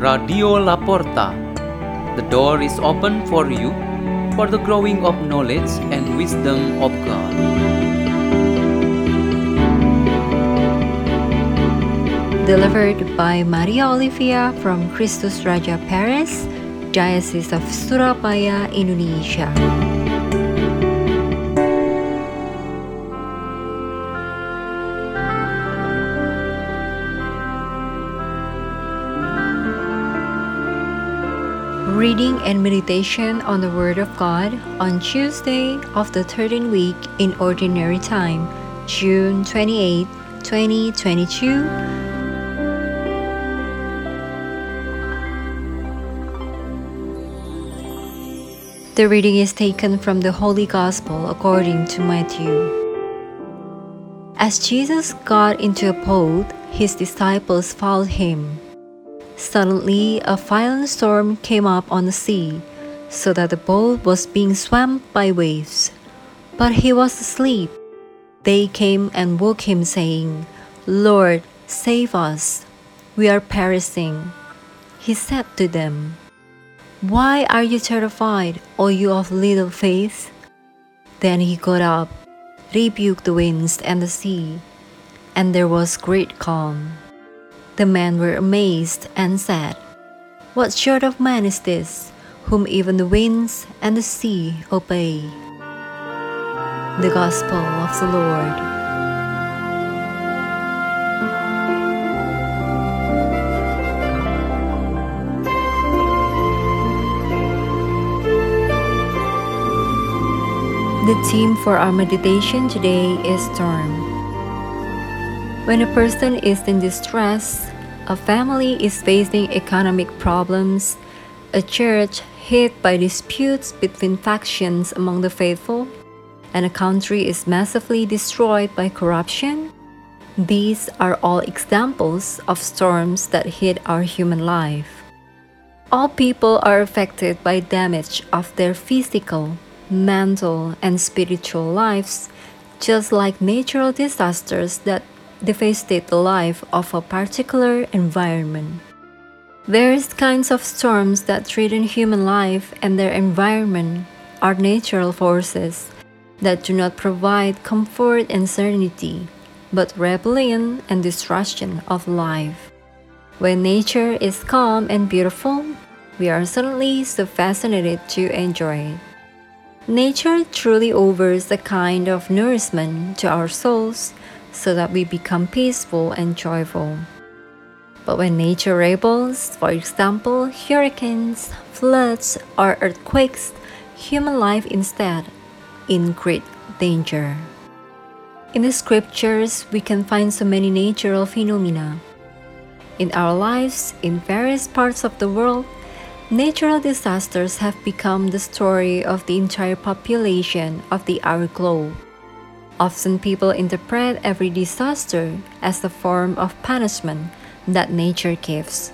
Radio Laporta. The door is open for you for the growing of knowledge and wisdom of God. Delivered by Maria Olivia from Christus Raja Paris, Diocese of Surabaya, Indonesia. Reading and meditation on the Word of God on Tuesday of the 13th week in Ordinary Time, June 28, 2022. The reading is taken from the Holy Gospel according to Matthew. As Jesus got into a boat, his disciples followed him. Suddenly, a violent storm came up on the sea, so that the boat was being swamped by waves. But he was asleep. They came and woke him, saying, Lord, save us. We are perishing. He said to them, why are you terrified, O you of little faith? Then he got up, rebuked the winds and the sea, and there was great calm. The men were amazed and said, What sort of man is this, whom even the winds and the sea obey? The Gospel of the Lord. The theme for our meditation today is storm. When a person is in distress, a family is facing economic problems, a church hit by disputes between factions among the faithful, and a country is massively destroyed by corruption, these are all examples of storms that hit our human life. All people are affected by damage of their physical, mental, and spiritual lives, just like natural disasters that devastate the life of a particular environment. Various kinds of storms that threaten human life and their environment are natural forces that do not provide comfort and serenity, but rebellion and destruction of life. When nature is calm and beautiful, we are suddenly so fascinated to enjoy it. Nature truly offers a kind of nourishment to our souls so that we become peaceful and joyful. But when nature rebels, for example, hurricanes, floods, or earthquakes, human life instead in great danger. In the scriptures, we can find so many natural phenomena. In our lives, in various parts of the world, Natural disasters have become the story of the entire population of the our globe. Often people interpret every disaster as a form of punishment that nature gives.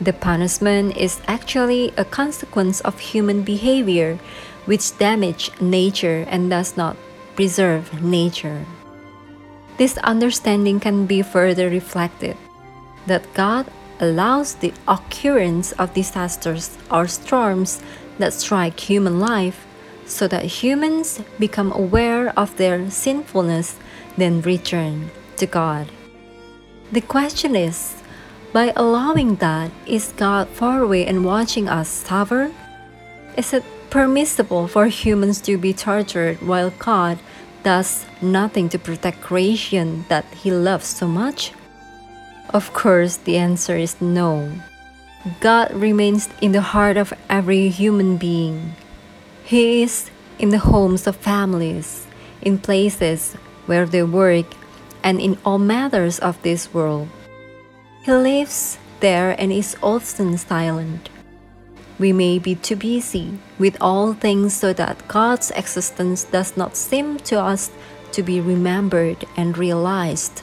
The punishment is actually a consequence of human behavior which damage nature and does not preserve nature. This understanding can be further reflected that God allows the occurrence of disasters or storms that strike human life so that humans become aware of their sinfulness, then return to God. The question is by allowing that, is God far away and watching us suffer? Is it permissible for humans to be tortured while God does nothing to protect creation that He loves so much? Of course, the answer is no. God remains in the heart of every human being. He is in the homes of families, in places where they work, and in all matters of this world. He lives there and is often silent. We may be too busy with all things so that God's existence does not seem to us to be remembered and realized.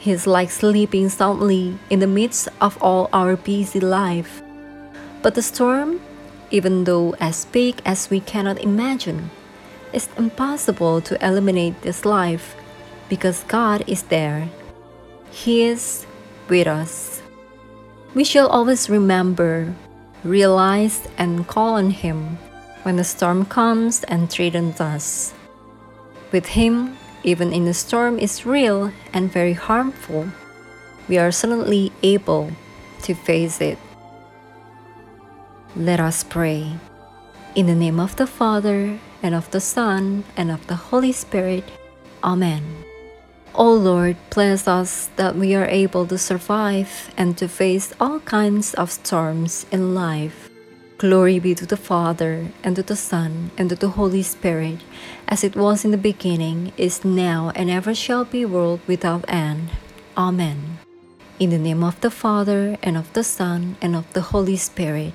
He is like sleeping soundly in the midst of all our busy life. But the storm, even though as big as we cannot imagine, it's impossible to eliminate this life because God is there. He is with us. We shall always remember, realize, and call on Him when the storm comes and threatens us. With Him, even in the storm is real and very harmful, we are certainly able to face it. Let us pray. In the name of the Father, and of the Son, and of the Holy Spirit. Amen. O Lord, bless us that we are able to survive and to face all kinds of storms in life. Glory be to the Father, and to the Son, and to the Holy Spirit, as it was in the beginning, is now, and ever shall be, world without end. Amen. In the name of the Father, and of the Son, and of the Holy Spirit.